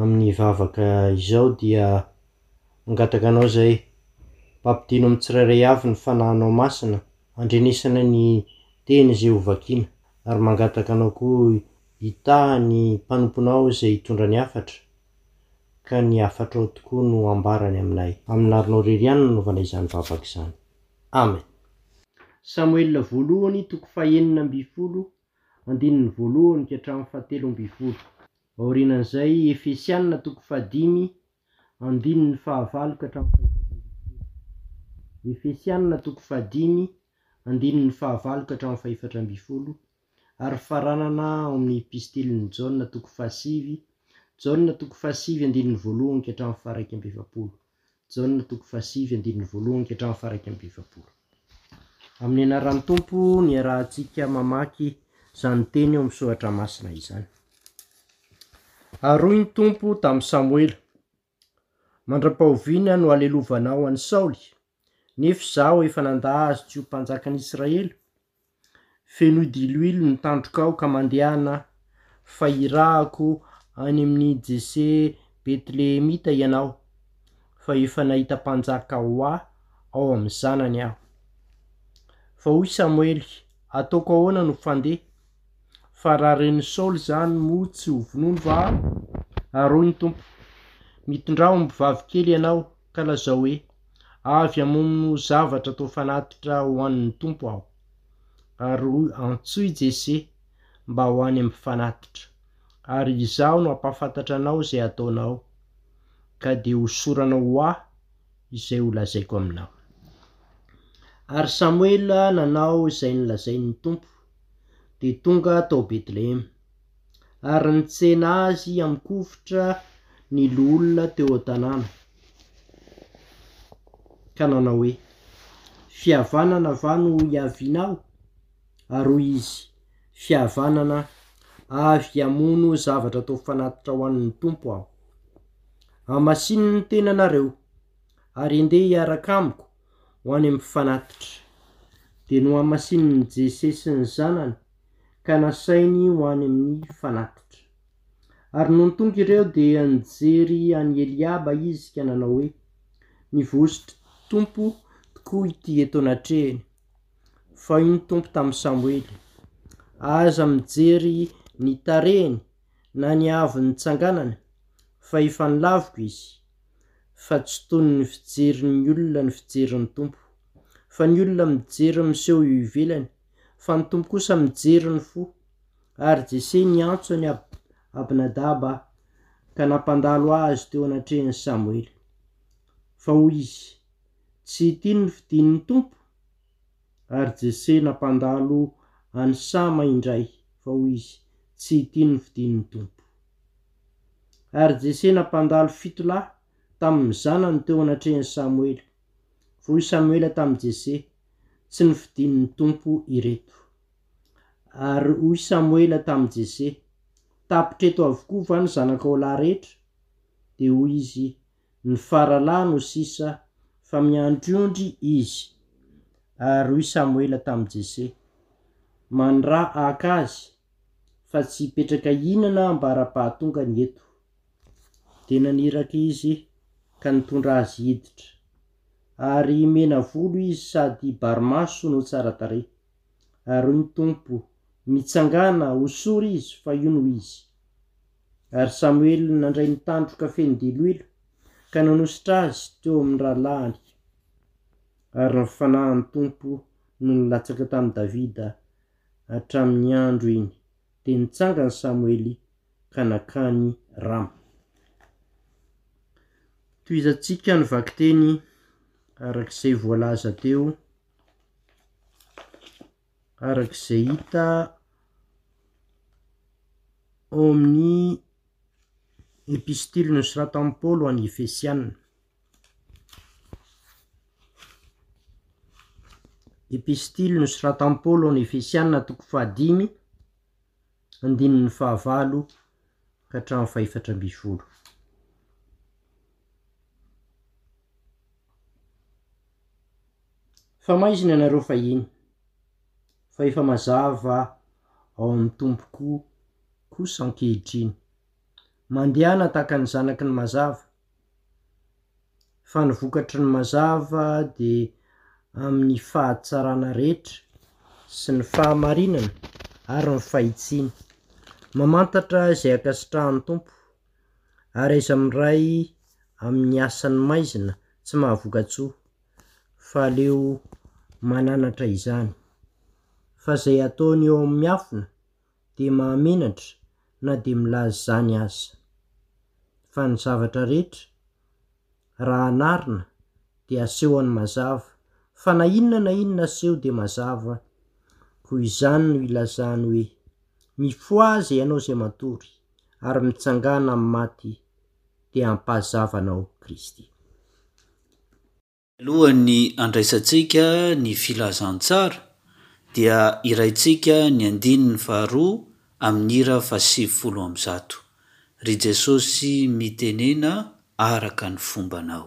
amin'ny vavaka izao dia mangataka anao izay mba ampidino amin'ny tsirairay avy ny fanahinao masina handrenesana ny teny izay ho vakiana ary mangataka anao koa hitaha ny mpanomponao izay hitondra ny hafatra ka ny hafatrao tokoa no hambarany aminay. Amin'arinao irery ihany no nanaovana izany vavaka izany. Amen. Samoela Voalohany toko fahenina ambin'ny folo andininy voalohany ka hatramin'ny fahatelo ambin'ny folo. Aorianan'izay, Efesiana toko fahadimy, andininy fahavalo ka hatramin'ny fahaefatra ambin'ny folo. Efesiana toko fahadimy, andininy fahavalo ka hatramin'ny fahefatra ambin'ny folo, ary faranana ao amin'ny Epistilin'i Jaona toko fahasivy, Jaona toko fahasivy, andininy voalohany ka hatramin'ny faharaika amby efapolo. Jaona toko fahasivy andininy voalohany ka hatramin'ny faharaika amby efapolo. Amin'ny anaran'ny Tompo no iarahantsika mamaky izany teny ao amin'ny soratra masina izany. Ary hoy ny Tompo tamin'i Samoela, mandra-pahoviana no halelovanao an'i Saoly, nefa izaho efa nandà azy tsy ho mpanjakan'Israely? Fenoy diloilo ny tandrokao ka mandehana fa hirahako any amin'ny Jese Betlehemita ianao fa efa nahita mpanjaka ho ahy ao amin'ny zanany aho. Fa hoy Samoely, ataoko ahoana no fandeha? Fa raha ren'i Saoly izany moa tsy hovonoiny va aho? Ary hoy ny Tompo, mitondrao ombivavy kely ianao ka lazao hoe, Avy hamono zavatra atao fanatitra ho an' ny Tompo aho, ary antso i Jese mba ho any amin'ny fanatitra, ary Izaho no hampahafantatra anao izay hataonao, ka dia hosoranao ho ahy izay holazaiko aminao. Ary Samoela nanao izay nolazain'ny Tompo, dia tonga tao Betlehema. ary nitsena azy amin-kovitra ny loholona teo an-tanàna, ka nanao hoe, Fihavanana va no hiavianao? Ary hoy izy, Fihavanana, avy hamono zavatra atao fanatitra ho an' ny Tompo aho. Hamasino ny tenanareo, ary endeha hiaraka amiko ho any amin'ny fanatitra. Dia nohamasininy Jesse sy ny zanany. ka nasainy ho any amin'ny fanatitra. Ary nony tonga ireo dia nijery an'i Eliaba izy ka nanao hoe, Ny vozotry Tompo tokoa ity eto anatrehany. Fa hoy ny Tompo tamin'i Samoela, Aza mijery ny tarehiny na ny haavon'ny tsanganany, fa efa nilaviko izy. Fa tsy toy ny fijerin'ny olona ny fijerin'ny Tompo, fa ny olona mijery miseho eo ivelany, fa ny Tompo kosa mijery ny fo. Ary Jese niantso an'i Abinadaba ka nampandalo azy teo anatrehan'i Samoela. Fa hoy izy, Tsy ity no fidin'ny Tompo? Ary Jese nampandalo an'i Sama indray, fa hoy izy, Tsy ity no fidin'ny Tompo. Ary Jese nampandalo fito lahy tamin'ny zanany teo anatrehan'i Samoela. Fa hoy Samoela tamin'i Jese, Tsy nofidin'ny Tompo ireto. Ary hoy Samoela tamin'i Jese, Tapitra eto avokoa va ny zanakao lahy rehetra? Dia hoy izy, Ny faralahy no sisa, fa miandry ondry izy. Ary hoy Samoela tamin'i Jese, Mandrahaka azy, fa tsy hipetraka hihinana ambara-pahatongany eto. dia naniraka izy ka nitondra azy hiditra, ary mena volo izy sady bary maso no tsara tarehy. Ary hoy ny Tompo, Mitsangàna, hosory izy, fa io no izy. Ary Samoela nandray ny tandroka feno diloilo ka nanosotra azy teo amin'ny rahalahiny, ary ny Fanahin'ny Tompo no nilatsaka tamin'i Davida hatramin'ny andro iny Dia nitsangana Samoely ka nankany Rama. Tohizantsika ny vakiteny araka izay voalaza teo, araka izay hita ao amin'ny epistily nosoratan'i Paoly ho an'ny Efesiana. Epistily nosoratan'i Paoly ho an'ny Efesiana toko fahadimy andininy fahavalo ka hatramin'ny fahefatra ambin'ny folo. Fa maizina ianareo fahiny, fa efa mazava ao amin'ny Tompo kosa ankehitriny. Mandehana tahaka ny zanaky ny mazava, Fa ny vokatry ny mazava dia amin'ny fahatsarana rehetra sy ny fahamarinana ary ny fahitsiana, mamantatra izay ankasitrahan'ny Tompo, ary aiza miray amin'ny asan'ny maizina tsy mahavoka-tsoa, fa aleo mananatra izany, fa izay ataony eo amin'ny miafina, dia mahamenatra na dia milaza izany aza. Fa ny zavatra rehetra raha anarina dia asehony mazava fa na inona na inona aseho dia mazava koa izany no ilazany hoe mifohaza ianao izay matory ary mitsangana amin'ny maty dia ampahazava anao Kristy. Alohan'ny handraisantsika ny Filazantsara dia hiraintsika ny andininy faharoa amin'ny hira fahasivifolo amby zato, Ry Jesosy mitenena araka ny fombanao.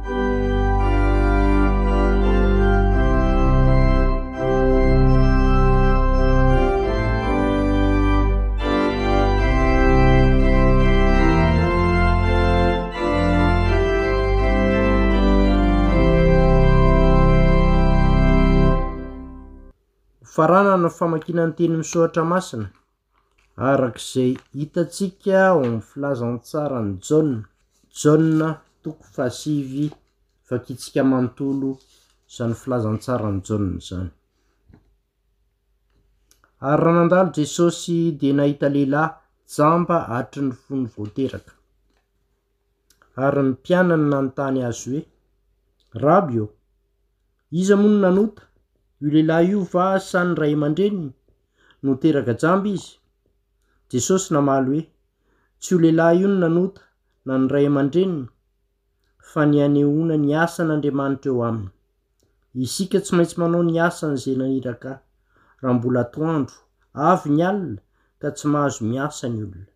Faranana ny famakiana ny teny misoratra masina Araka izay hitantsika ao amin'ny filazantsaran'i Jaona, Jaona toko fahasivy, vakintsika manontolo izany filazantsaran'i Jaona izany. Ary raha nandalo Jesosy dia nahita lehilahy jamba hatry ny fony vao teraka. Ary ny mpianany nanontany azy hoe, Raby ô, Iza moa no nanota io lehilahy io va sa ny ray aman-dreniny no teraka jamba izy? Jesosy namaly hoe, Tsy io lehilahy io no nanota na ny ray aman-dreniny fa ny hanehoana ny asan'Andriamanitra eo aminy. Isika tsy maintsy manao ny asan'izay naniraka raha mbola atoandro, avy ny alina ka tsy mahazo miasa ny olona.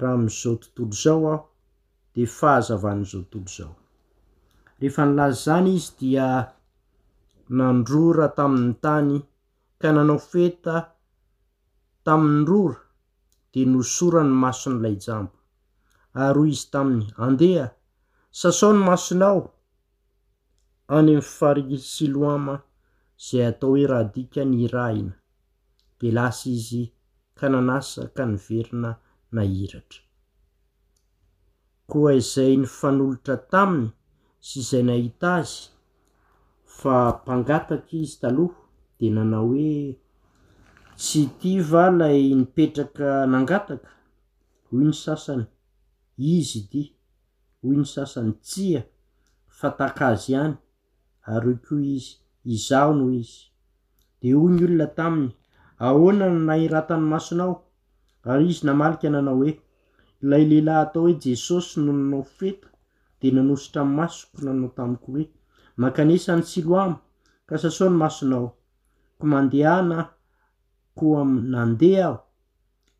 Raha amin'izao tontolo izao aho, dia fahazavan'izao tontolo izao. Rehefa nilaza izany izy dia nandrora tamin'ny tany ka nanao feta tamin'ny rora dia nosorany mason'ilay jamba. Ary hoy izy taminy, Andeha, sasao ny masonao any amin'ny farihy Siloama izay atao hoe raha adika ny hirahina. Dia lasa izy ka nanasa ka niverina nahiratra. Koa izay nifanolotra taminy sy izay nahita azy fa mpangataka izy taloha dia nanao hoe, Tsy ity va ilay nipetraka nangataka? Hoy ny sasany, Izy ity. Hoy ny sasany, Tsia, fa taka azy ihany. Ary hoy koa izy, Izaho no izy. Dia hoy ny olona taminy, Ahoana no nahiratan'ny masonao? Ary izy namalika nanao hoe, Ilay lehilahy atao hoe Jesosy no nanao feta dia nanosotra ny masoko nanao tamiko hoe, Mankanesa any Siloama, ka sasao ny masonao. Koa mandehana aho, koa nandeha aho.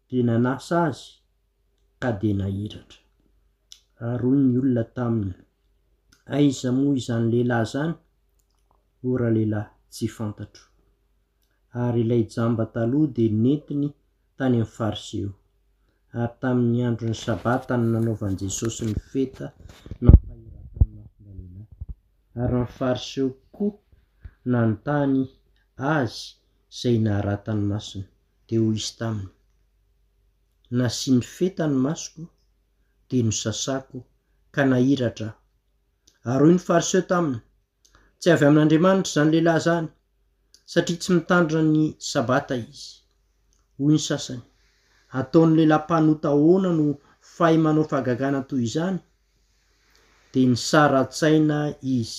Dia nanasa azy ka dia nahiratra. Ary hoy ny olona taminy, Aiza moa izany lehilahy izany, ô ralehilahy, tsy fantatro. Ary ilay jamba taloha dia nentiny tany amin'ny Fariseo. Ary tamin'ny andron'ny Sabata no nanaovan'i Jesosy ny feta nampahiratany mason-dralehilahy. Ary ny Fariseo koa nanontany Azy izay naharatany masony. Dia hoy izy taminy, Nasiany feta ny masoko, dia nosasako, ka nahiratra aho. Ary hoy ny Fariseo taminy, Tsy avy amin'Andriamanitra izany lehilahy izany, satria tsy mitandrina ny Sabata izy. Hoy ny sasany, Ataon'ny lehilahy mpanota ahoana no fay manao fahagagana toy izany? Dia nisara-tsaina izy.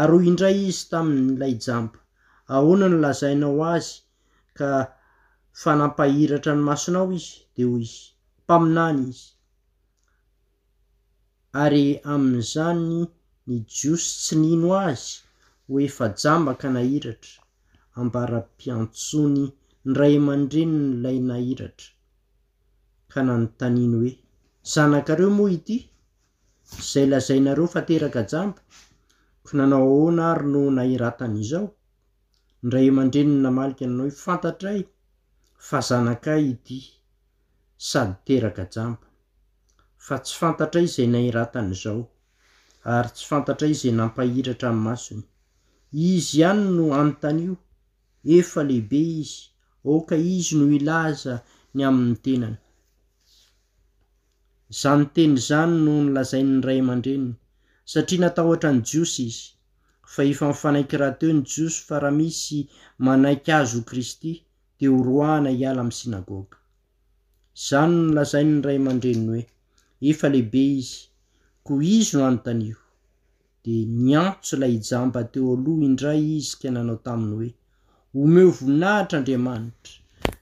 Ary hoy indray izy tamin'ilay jamba, Ahoana no lazainao azy ka fa nampahiratra ny masonao izy, dia hoy izy, Mpaminany izy. Ary amin'izany ny Jiosy tsy nino azy ho efa jambaka nahiratra, ambara-piantson'ny ray aman-drenin'ilay nahiratra, ka nanontaniany hoe, Zanakareo moa ity, izay lazainareo fa teraka jamba? Koa nanao ahoana ary no nahiratany izao? ny ray aman-dreniny namaly ka nanao hoe, Fantatray fa zanakay ity sady teraka jamba, fa tsy fantatray izay nahiratany izao, ary tsy fantatray izay nampahiratra ny masony. Izy ihany no anontanio, efa lehibe izy, aoka izy no hilaza ny amin'ny tenany. Izany teny izany no nolazain' ny ray aman-dreniny, satria natahotra ny Jiosy izy. Fa efa nifanaiky rahateo ny Jiosy fa raha misy manaiky azy ho Kristy, dia horoahana hiala amin'ny synagoga. Izany no nolazain' ny ray aman-dreniny hoe, Efa lehibe izy, koa izy no anontaniho. Dia niantso ilay jamba teo aloha indray izy ka nanao taminy hoe, Omeo voninahitra Andriamanitra,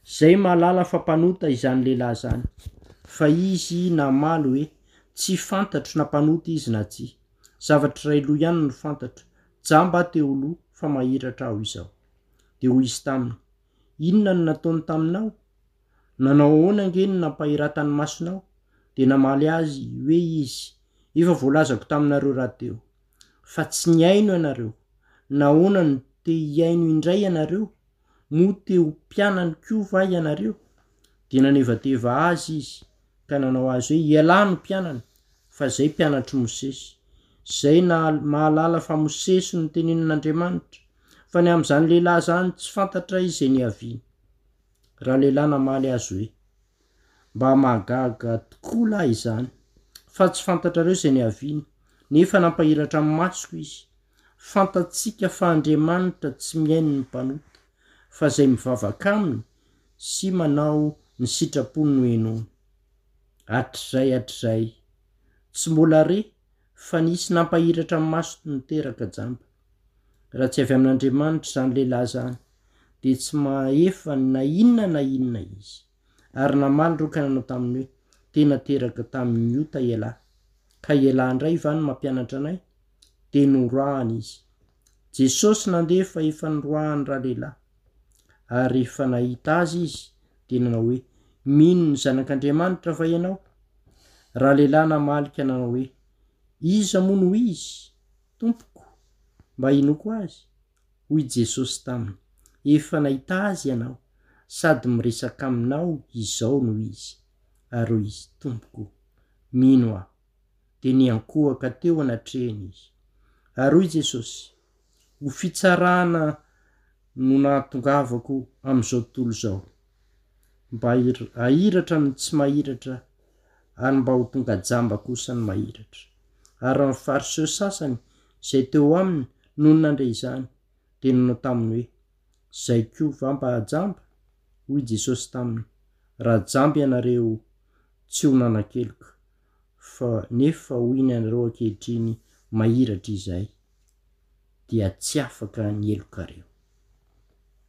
izay mahalala fa mpanota izany lehilahy izany. Fa izy namaly hoe, Tsy fantatro na mpanota izy na tsia. Zavatra iray loha ihany no fantatro, jamba aho teo aloha fa mahiratra aho izao. Dia hoy izy taminy, Inona no nataony taminao? Nanao ahoana ange ny nampahiratany masonao? Dia namaly azy hoe izy, Efa voalazako taminareo rahateo, fa tsy nihaino ianareo. Nahoana no te hihaino indray ianareo? Moa te ho mpianany koa va ianareo? Dia nanevateva azy izy, ka nanao azy hoe, Ialahy no mpianany, fa izay mpianatr'i Mosesy. Izay mahalala fa Mosesy no tenenin'Andriamanitra, Fa ny amin'izany lehilahy izany tsy fantatra izay niaviany. Raha lehilahy namaly azy hoe, mba mahagaga tokoa lahy izany, fa tsy fantatrareo izay niaviany, nefa nampahiratra ny masoko izy. Fantatsika fa Andriamanitra tsy mihaino ny mpanota, fa izay mivavaka aminy sy manao ny sitrapony no henoiny. Hatrizay hatrizay, tsy mbola re fa nisy nampahiratra ny masony teraka jamba. Raha tsy avy amin'Andriamanitra izany lehilahy izany, dia tsy mahefa na inona na inona izy. Ary namaly Roka nanao taminy hoe, Tena teraka tamin'ny ota ialahy, ka ialahy indray va no mampianatra anay? Dia noroahany izy. Jesosy nandeha fa efa noroahany ralehilahy. Ary rehefa nahita azy izy, dia nanao hoe, Mino ny Zanak'Andriamanitra va ianao? Ralehilahy namalika nanao hoe, Iza moa no izy? Tompoko, mba inoako Azy, hoy Jesosy taminy, efa nahita Azy ianao, sady miresaka aminao izao no izy. Ary hoy izy, Tompoko, mino aho. Dia niankohoka teo anatrehany izy. Ary hoy Jesosy, Ho fitsarana no nahatongavako amin'izao tontolo izao. Mba ahiratra ny tsy mahiratra ary mba ho tonga jamba kosa ny mahiratra. Ary ny Fariseo sasany izay teo aminy nony nandre izany, dia nanao taminy hoe, Izay koa va mba hajamba? Hoy Jesosy taminy, Raha jamba ianareo, tsy ho nanan-keloka, fa nefa hoy ny anareo ankehitriny, Mahiratra izay, dia tsy afaka ny helokareo.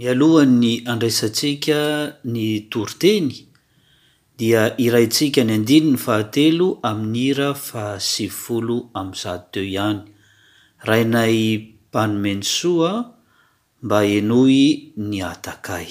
Mialohan'ny handraisantsika ny toriteny dia hiraintsika ny andininy fahatelo amin'ny hira fahasivifolo amby zato teo ihany. Rainay Mpanomenysoa mba henoy ny hatakay.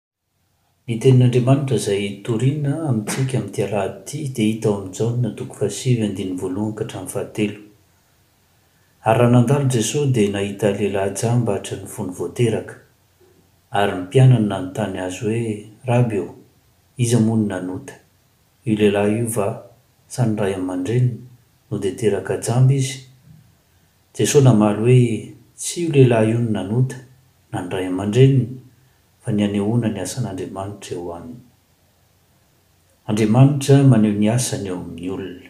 Ny Tenin'Andriamanitra izay torina amintsika amin'ity alahady ity dia hita ao amin'ny Jaona toko fahasivy andininy voalohany ka hatramin'ny fahatelo. Ary raha nandalo Jesoa dia nahita lehilahy jamba hatry ny fony vao teraka. Ary ny mpianany nanontany Azy hoe, Raby ô, iza moa no nanota? Io lehilahy io va, sa ny ray aman-dreniny, no dia teraka jamba izy? Jesoa namaly hoe, Tsy io lehilahy io no nanota, na ny ray aman-dreniny, fa ny hanehoana ny asan'Andriamanitra eo aminy. Andriamanitra maneho ny asany eo amin'ny olona.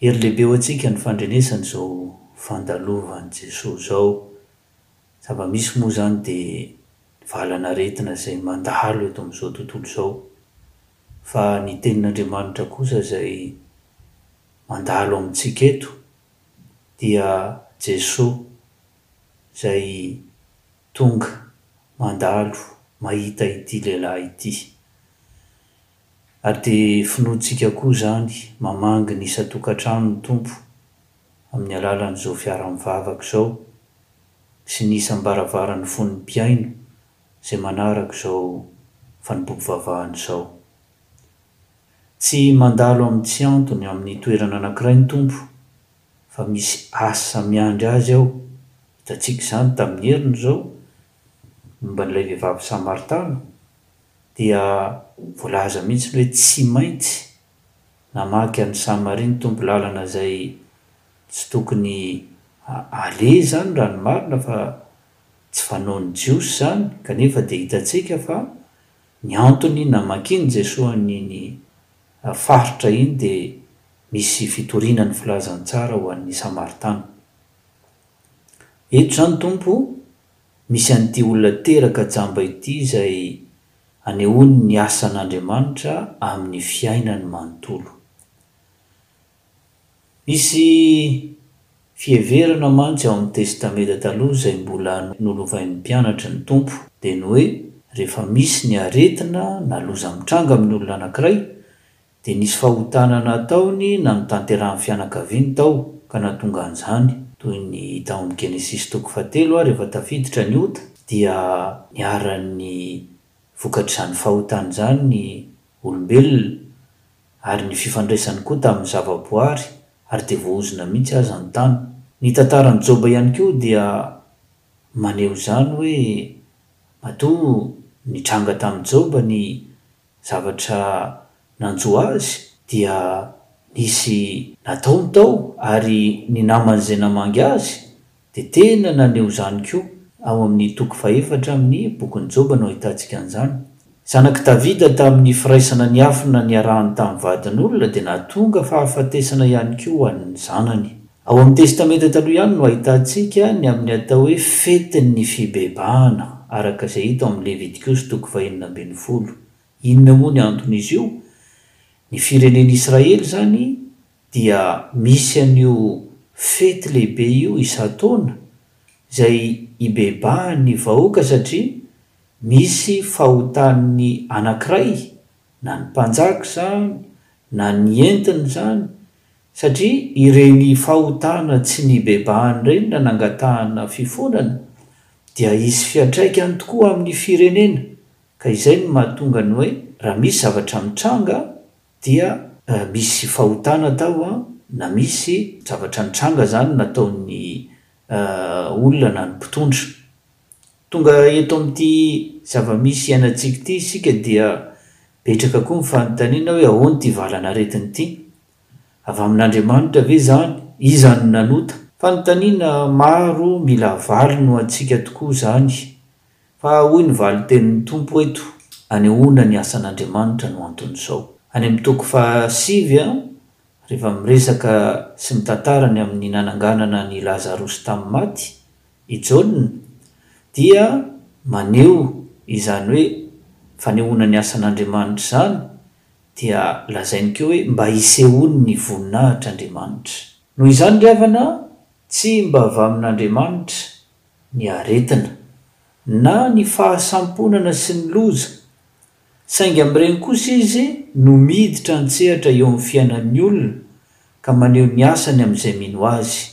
Hery lehibe ho antsika ny fandrenesana izao fandalovan'i Jesoa izao. Zava-misy moa izany dia valan'aretina izay mandalo eto amin'izao tontolo izao, fa ny Tenin'Andriamanitra kosa izay mandalo amintsika eto dia Jesoa izay Tonga, mandalo, mahita ity lehilahy ity. Ary dia finoantsika koa izany, mamangy ny isan-tokantrano ny Tompo amin'ny alalan'izao fiara-mivavaka izao sy ny isam-baravaran'ny fon'ny mpihaino izay manaraka izao fanompoam-pivavahana izao. Tsy mandalo amin'ny tsy antony amin'ny toerana anankiray ny Tompo fa misy asa miandry azy ao. Hitantsika izany tamin'ny heriny izao, ny momba an'ilay vehivavy samaritana, dia voalaza mihitsy ny hoe tsy maintsy namaky an'i Samaria ny Tompo, lalana izay tsy tokony aleha izany raha ny marina fa tsy fanaon'ny Jiosy izany, kanefa dia hitantsika fa ny antony namakian'i Jesoa an'iny faritra iny dia misy fitoriana ny filazantsara ho an'ny Samaritana. Eto izany Tompo o, misy an'ity olona teraka jamba ity izay anehoany ny asan'Andriamanitra amin'ny fiainany manontolo. Misy fiheverana mantsy ao amin'ny Testamenta Taloha izay mbola nolovain'ny mpianatry ny Tompo, dia ny hoe rehefa misy ny aretina na loza mitranga amin'ny olona anankiray, dia nisy fahotana nataony na notanterahin'ny fianakaviany tao ka nahatonga an'izany, toy ny hita ao amin'ny Genesisy toko fahatelo, rehefa tafiditra ny ota dia niharan'ny vokatr'izany fahotana izany ny olombelona ary ny fifandraisany koa tamin'ny zavaboary ary dia voaozona mihitsy aza ny tany. Ny tantaran'i Joba ihany koa dia maneho izany hoe matoa nitranga tamin'i Joba ny zavatra nanjo azy dia nisy nataony tao ary ny namany izay namangy azy Dia tena naneho izany koa, ao amin' ny toko fahefatra amin' ny Bokin' i Jôba no ahitantsika an' izany. Zanak' i Davida tamin' ny firaisana niafina niarahany tamin' ny vadin' olona dia nahatonga fahafatesana ihany koa ho an' ny zanany. Ao amin' ny Testamenta Taloha ihany no ahitantsika ny amin' ny atao hoe fetin' ny fibebahana, araka izay hita ao amin' ny Levitikosy toko fahenina ambin'ny folo. Inona moa ny anton' izy io? Ny firenen' Israely izany dia misy an'io fety lehibe io isan-taona izay ibebahan'ny vahoaka satria misy fahotan'ny anankiray na ny mpanjaka izany na ny entiny izany satria ireny fahotana tsy nibebahany ireny na nangatahana fifonana dia hisy fiantraikany tokoa amin'ny firenena ka izay no mahatonga ny hoe raha misy zavatra mitranga dia misy fahotana tao na misy zavatra nitranga zany nataon'ny olona na ny mpitondra. Tonga eto amin'ity zava-misy iainantsika ity isika dia betraka koa ny fanontaniana hoe ahoana ity valan'aretina ity? Avy amin'Andriamanitra ve izany? Iza no nanota? Fanontaniana maro mila valiny ho antsika tokoa izany Fa hoy ny valin-tenin'ny Tompo eto, Anehoana ny asan'Andriamanitra no anton'izao. Any amin'ny toko faha sivy, rehefa miresaka sy mitantara ny amin'ny nananganana an'i Lazarosy tamin'ny maty i Jaona, dia maneho izany hoe fanehoana ny asan'Andriamanitra izany, dia lazainy koa hoe mba hisehoany ny voninahitr'Andriamanitra. Noho izany ry havana, tsy mba vamin'Andriamanitra ny aretina, na ny fahasamponana sy ny loza, saingy amin'ireny kosa izy no miditra an-tsehatra eo amin'ny fiainan'ny olona ka maneho ny asany amin'izay mino azy.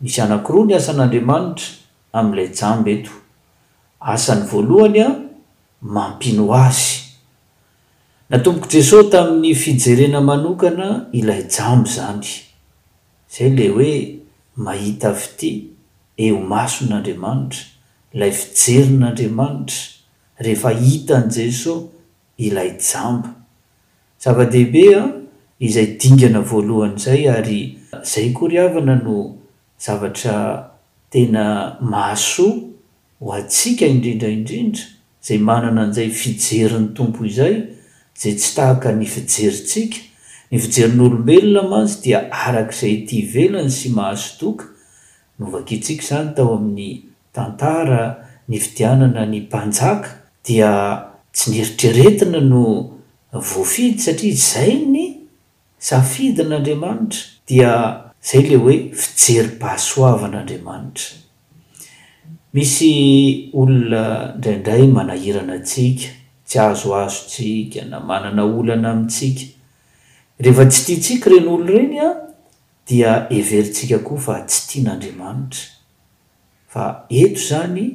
Misy anankiroa ny asan'Andriamanitra amin'ilay jamba eto. Asany voalohany, mampino azy. Natombok'i Jesoa tamin'ny fijerena manokana ilay jamba izany. Ve le hoe mahita fitia eo mason Andriamanitra, lay fijerin Andriamanitra rehefa hitan Jeso ilay jamba. Zava dehibe an izay dingana voalohany zay ary zay ko ry havana no zavatra tena mahasoa ho atsika indrindra indrindra Ze manana anzay fijerin'ny Tompo izay ze tsy tahaka ny fijerintsika, ny fijerin'olombelona mantsy dia araka izay ety ivelany sy mahasodoka, novakitsika izany tao amin'ny tantara nifidianana ny mpanjaka dia tsy neritreretina no voafidy satria izay ny Safidin'Andriamanitra dia izay ilay hoe fijery basoavan'Andriamanitra. Misy olona indraindray manahirana antsika, tsy azoazo tsika na manana olana amintsika. Rehefa tsy tiantsika ireny olona ireny dia heverintsika koa fa tsy tian'Andriamanitra. Fa eto izany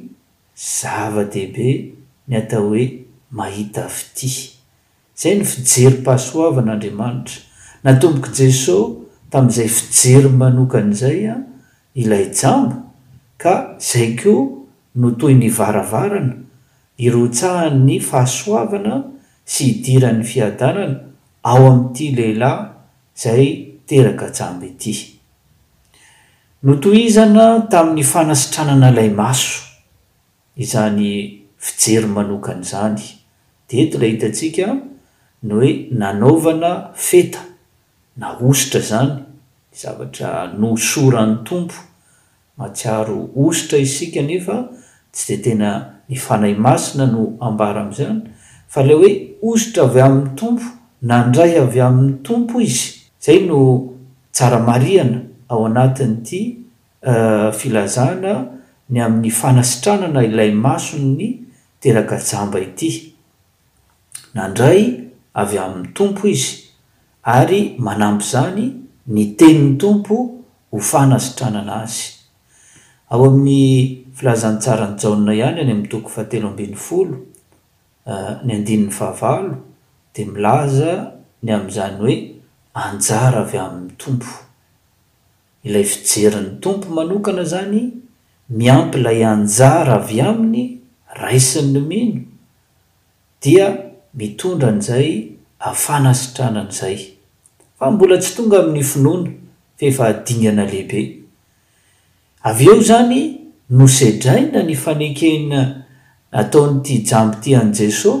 zava-dehibe ny atao hoe mahita fitia. Izay no fijerim-pahasoavan' Andriamanitra natombok'i Jeso tamin'izay fijeriny manokana izay ilay jamba, ka izay koa no toy ny varavarana irotsahan'ny fahasoavana sy idiran'ny fiadanana ao amin'ity lehilahy izay teraka jamba ity. Notohizana tamin'ny fanasitranana ilay maso. Izany fijery manokana izany. Dia eto ilay hitantsika ny hoe nanaovana feta, nahosotra izany, ny zavatra nohosoran'ny Tompo. Mahatsiaro hosotra isika nefa tsy dia tena ny Fanahy Masina no ambara amin'izany fa ilay hoe hosotra avy amin'ny Tompo, nandray avy amin'ny Tompo izy. Izay no tsara marihana ao anatin'ity filazana ny amin'ny fanasitranana ilay mason'ny teraka jamba ity. Nandray avy amin'ny Tompo izy, ary manampy izany ny tenin'ny Tompo ho fanasitranana azy. Ao amin'ny Filazantsaran'i Jaona ihany any amin'ny toko fahatelo ambin'ny folo, ny andininy fahavalo, dia milaza ny amin'izany hoe anjara avy amin'ny Tompo. Ilay fijerin'ny Tompo manokana izany miampy ilay anjara avy aminy raisin'ny mino dia mitondra an'izay afanasitranana izay, fa mbola tsy tonga amin'ny finoana f'efa dingana lehibe. Avy eo izany nosedraina ny fanekena nataon'ity jambin'ity an'i Jeso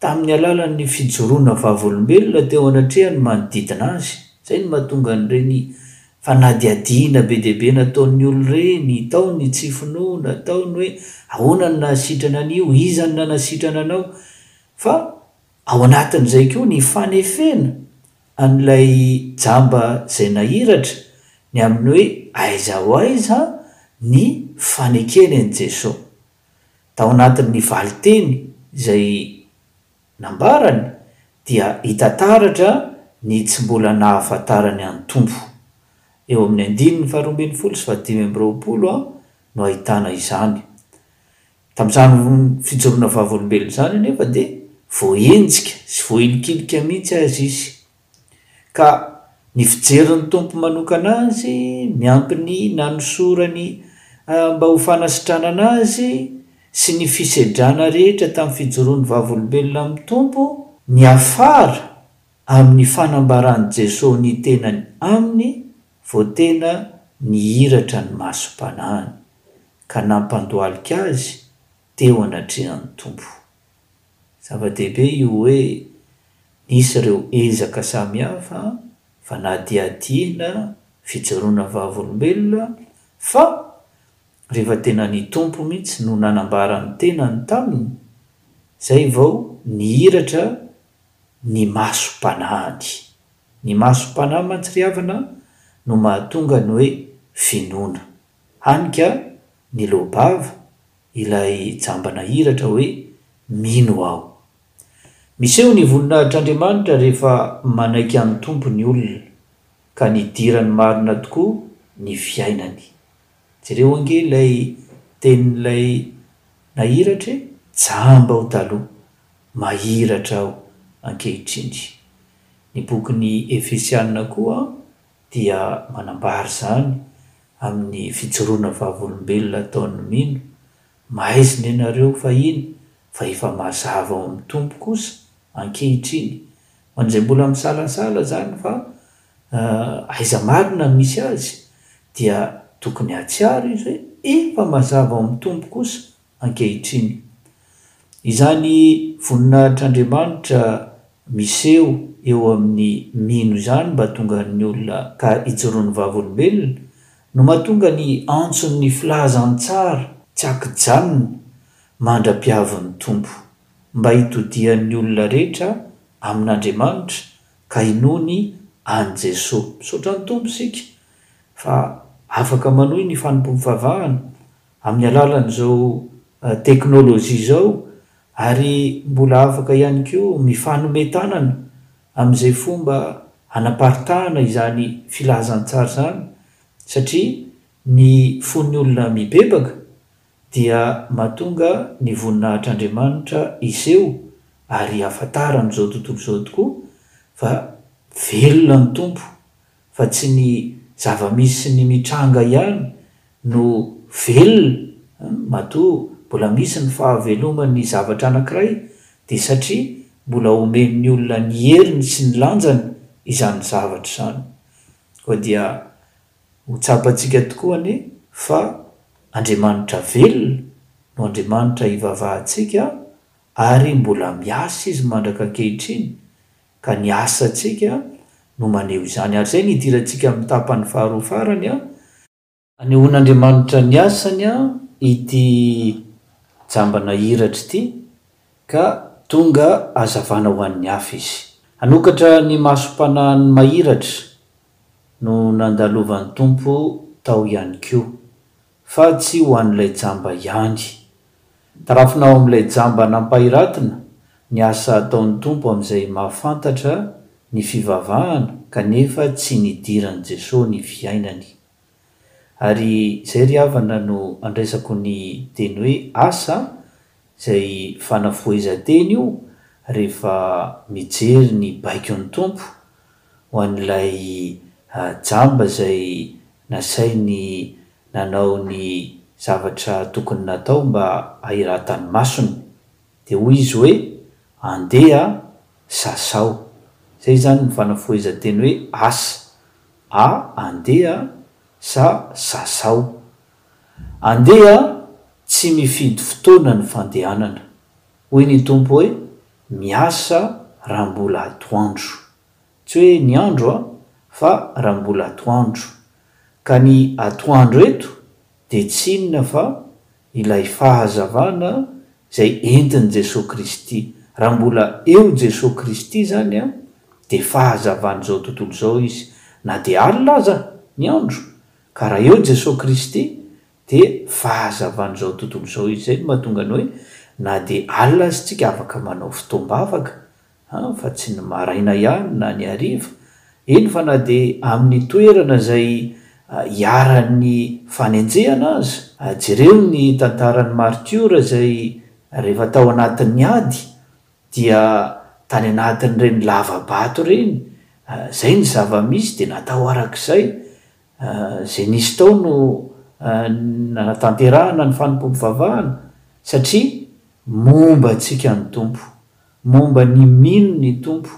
Tamin'ny alalan'ny fijoroana vavolombelona teo anatrehan'ny manodidina azy. Izay no mahatonga an'ireny fanadihadiana be dia be nataon'ny olona ireny, tao ny tsy finoana, tao ny hoe ahoana no nahasitrana an'io, iza no nanasitrana anao. Fa ao anatin'izay koa ny fanefena an'ilay jamba izay nahiratra, ny amin'ny hoe aiza ho aiza ny fanekeny an'i Jesoa. Tao anatin'ny valinteny izay nambarany dia hita taratra ny tsy mbola nahafantarany an'i Tompo. Eo amin'ny andininy faharoa ambin'ny folo sy fahadimy amby roapolo no ahitana izany. Tamin'izany fijoroana vavolombelona izany anefa dia voaenjika sy voailikilika mihitsy aza izy Ka ny fijerin'ny Tompo manokana azy miampy ny nanosorany mba ho fanasitranana azy sy ny fisedrana rehetra tamin'ny fijoroan'ny vavolombelona amin'ny Tompo, niafara amin'ny fanambaran'i Jesoa ny tenany aminy vao tena nihiratra ny masom-panahiny, ka nampandohalika azy teo anatrehan'ny Tompo. Zava-dehibe io hoe nisy ireo ezaka samihafa fanadihadiana fijoroana vavolombelona fa rehefa tena ny Tompo mihitsy no nanambara ny tenany taminy izay vao nihiratra ny masom-panahiny. Ny masom-panahy mantsy ry havana no mahatonga ny hoe finoana. Hany ka niloa-bava ilay jamba nahiratra hoe, Mino aho. Miseho ny voninahitr'Andriamanitra rehefa manaiky an'ny Tompo ny olona, ka nidirany marina tokoa ny fiainany. Jereo ange ilay tenin'ilay nahiratra e, Jamba aho taloha, mahiratra aho ankehitriny. Ny bokin'i Efesiana koa dia manambara izany amin'ny fijoroana vavolombelona ataon'ny mino, Maizina ianareo fahiny fa efa mazava ao amin'ny Tompo kosa ankehitriny. Ho an'izay mbola misalasala izany fa aiza marina no misy azy dia tokony hahatsiaro izy hoe efa mazava ao amin'ny Tompo kosa ankehitriny. Izany voninahitr'Andriamanitra miseho eo amin'ny mino izany mba hatongan'ny olona ka hijoroan'ny vavolombelona no mahatonga ny antson'ny filazantsara tsy ankijanona mandra-piavin'ny Tompo, mba hitodihan'ny olona rehetra amin'Andriamanitra ka hinoany an'i Jesoa. Misaotra ny Tompo isika fa afaka manohy ny fanompoam-pivavahana. amin'ny alalan'izao teknolojia izao ary mbola afaka ihany koa mifanome tanana amin'izay fomba hanaparitahana izany filazantsara izany satria ny fon'ny olona mibebaka dia mahatonga ny voninahitr'Andriamanitra hiseho ary hahafantaran'izao tontolo izao tokoa fa velona ny Tompo fa tsy ny zava-misy sy ny mitranga ihany no velona, matoa mbola misy ny fahaveloman'ny zavatra anankiray dia satria mbola omen'ny olona ny heriny sy ny lanjany izany zavatra izany. Koa dia ho tsapantsika tokoa anie fa Andriamanitra velona no Andriamanitra ivavahantsika ary mbola miasa Izy mandraka ankehitriny Ka ny asantsika no maneho izany. Ary izay no idirantsika amin'ny tapany faharoa farany an. Anehoan'Andriamanitra ny asany an ity jambana iratra ity ka tonga hazavana ho an'ny hafa izy. Hanokatra ny masom-panahin'ny mahiratra no nandalovan'ny Tompo tao ihany koa. fa tsy ho an'ilay jamba ihany. Tarafina ao amin'ilay jamba nampahiratina ny asa ataon'ny Tompo amin'izay mahafantatra ny fivavahana kanefa tsy nidiran'i Jesoa ny fiainany. Ary izay ry havana no andraisako ny teny hoe asa izay fanafohezan-teny io rehefa mijery ny baikon'ny Tompo ho an'ilay jamba izay nasainy nanao ny zavatra tokony natao mba hahiratany masony. Dia hoy izy hoe, Andeha, sasa aho. Izay izany ny fanafohezan-teny hoe asa. A, Andeha, sa, sasa aho. Andeha, tsy mifidy fotoana ny fandehanana. Hoy ny Tompo hoe, Miasa raha mbola atoandro. Tsy hoe ny andro an, fa raha mbola atoandro. Ka ny atoandro eto dia tsy inona fa ilay fahazavana izay entin'i Jesoa Kristy. Raha mbola eo Jesoa Kristy izany an, dia fahazavan'izao tontolo izao Izy. Na dia alina aza ny andro, ka raha eo Jesoa Kristy, Dia fahazavan'izao tontolo izao izay no mahatonga ny hoe na dia alina aza isika afaka manao fotoam-bavaka, an, fa tsy ny maraina ihany na ny hariva, eny fa na dia amin'ny toerana izay iharan'ny fanenjehana aza. Jereo ny tantaran'ny maritiora izay rehefa tao anatin'ny ady dia tany anatin'ireny lava-bato ireny, izay ny zava-misy dia natao araka izay Izay nisy tao no nanatanterahana ny fanompoam-pivavahana, satria momba antsika ny Tompo, momba ny mino ny Tompo,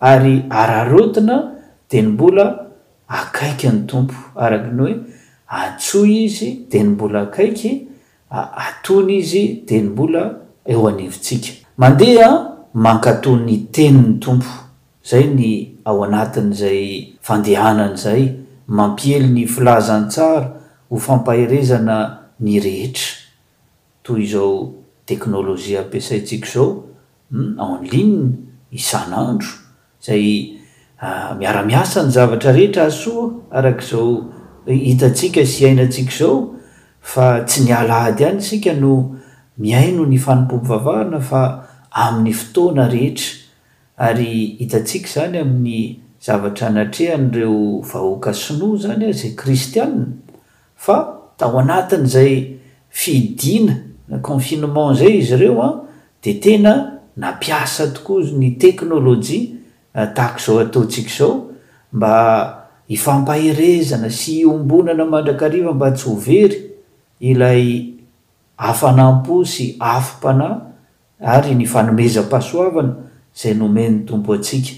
ary araraotina dia ny mbola akaiky ny Tompo, araka ny hoe, antsoy Izy dia ny mbola akaiky, atony Izy dia ny mbola eo anivontsika. Mandeha mankato ny Tenin'ny Tompo. Izay ny ao anatin'izay fandehanana izay mampiely ny filazantsara ho fampaherezana ny rehetra. Toy izao teknolojia ampiasaintsika izao, en ligne, isan'andro, izay miara-miasa ny zavatra rehetra hahasoa araka izao hitantsika sy iainantsika izao fa tsy ny alahady ihany isika no mihaino ny fanompoam-pivavahana fa amin'ny fotoana rehetra. Ary hitantsika izany amin'ny zavatra natrehan'ireo vahoaka sinoa izany izay kristiana fa tao anatin'izay fihidiana na confinement izay izy ireo dia tena nampiasa tokoa ny teknolojia tahaka izao ataontsika izao mba hifampaherezana sy hiombonana mandrakariva mba tsy ho very ilay hafanam-po sy afom-panahy ary ny fanomezam-pahasoavana izay nomen'ny Tompo antsika,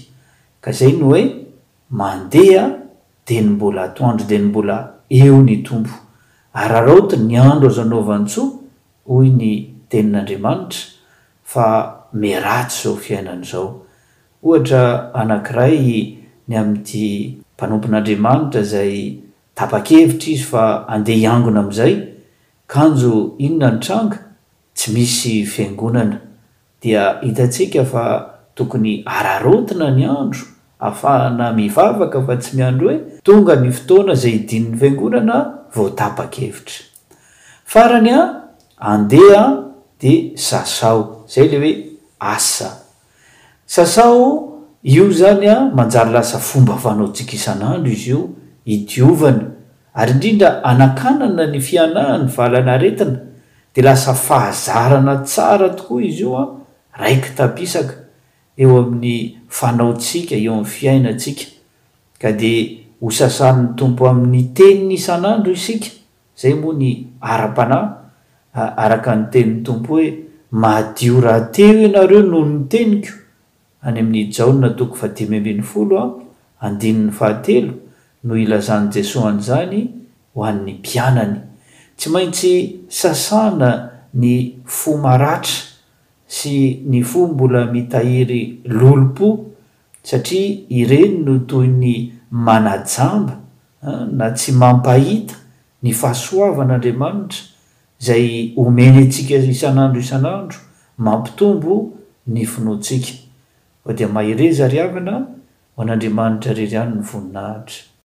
ka izay no hoe mandeha dia ny mbola atoandro dia ny mbola eo ny Tompo, araraoty ny andro azo anaovan-tsoa hoy ny tenin'Andriamanitra fa miharatsy izao fiainana izao. Ohatra anankiray ny amin'ity mpanompon'Andriamanitra izay tapa-kevitra izy fa andeha hiangona amin'izay, kanjo inona ny tranga? tsy misy fiangonana dia hitantsika fa tokony araraotina ny andro afahana mivavaka fa tsy miandry hoe tonga ny fotoana izay hidin'ny fiangonana vao tapa-kevitra. Farany an! andeha an! dia sasao. Izay ilay hoe asa Sasao io izany an, manjary lasa fomba fanaontsika isan'andro izy io hidiovana ary indrindra hanakanana ny fihanahan'ny valanaretina dia lasa fahazarana tsara tokoa izy io an, raiki-tapisaka eo amin'ny fanaontsika, eo amin'ny fiainantsika ka dia hosasanin'ny Tompo amin'ny teniny isan'andro isika. Izay moa ny ara-panahy, araka ny tenin'ny Tompo hoe, Madio rahateo ianareo noho ny teniko, any amin'i Jaona toko fahadimy ambin'ny folo andininy fahatelo no ilazan'i Jesoa an'izany ho an'ny mpianany. Tsy maintsy sasana ny fo maratra sy ny fo mbola mitahiry lolompo Satria ireny no toy ny manajamba na tsy mampahita ny fahasoavan'Andriamanitra izay omeny antsika isan'andro isan'andro mampitombo ny finoantsika. Fa dia mahereza ry havana, ho an'Andriamanitra irery ihany ny voninahitra.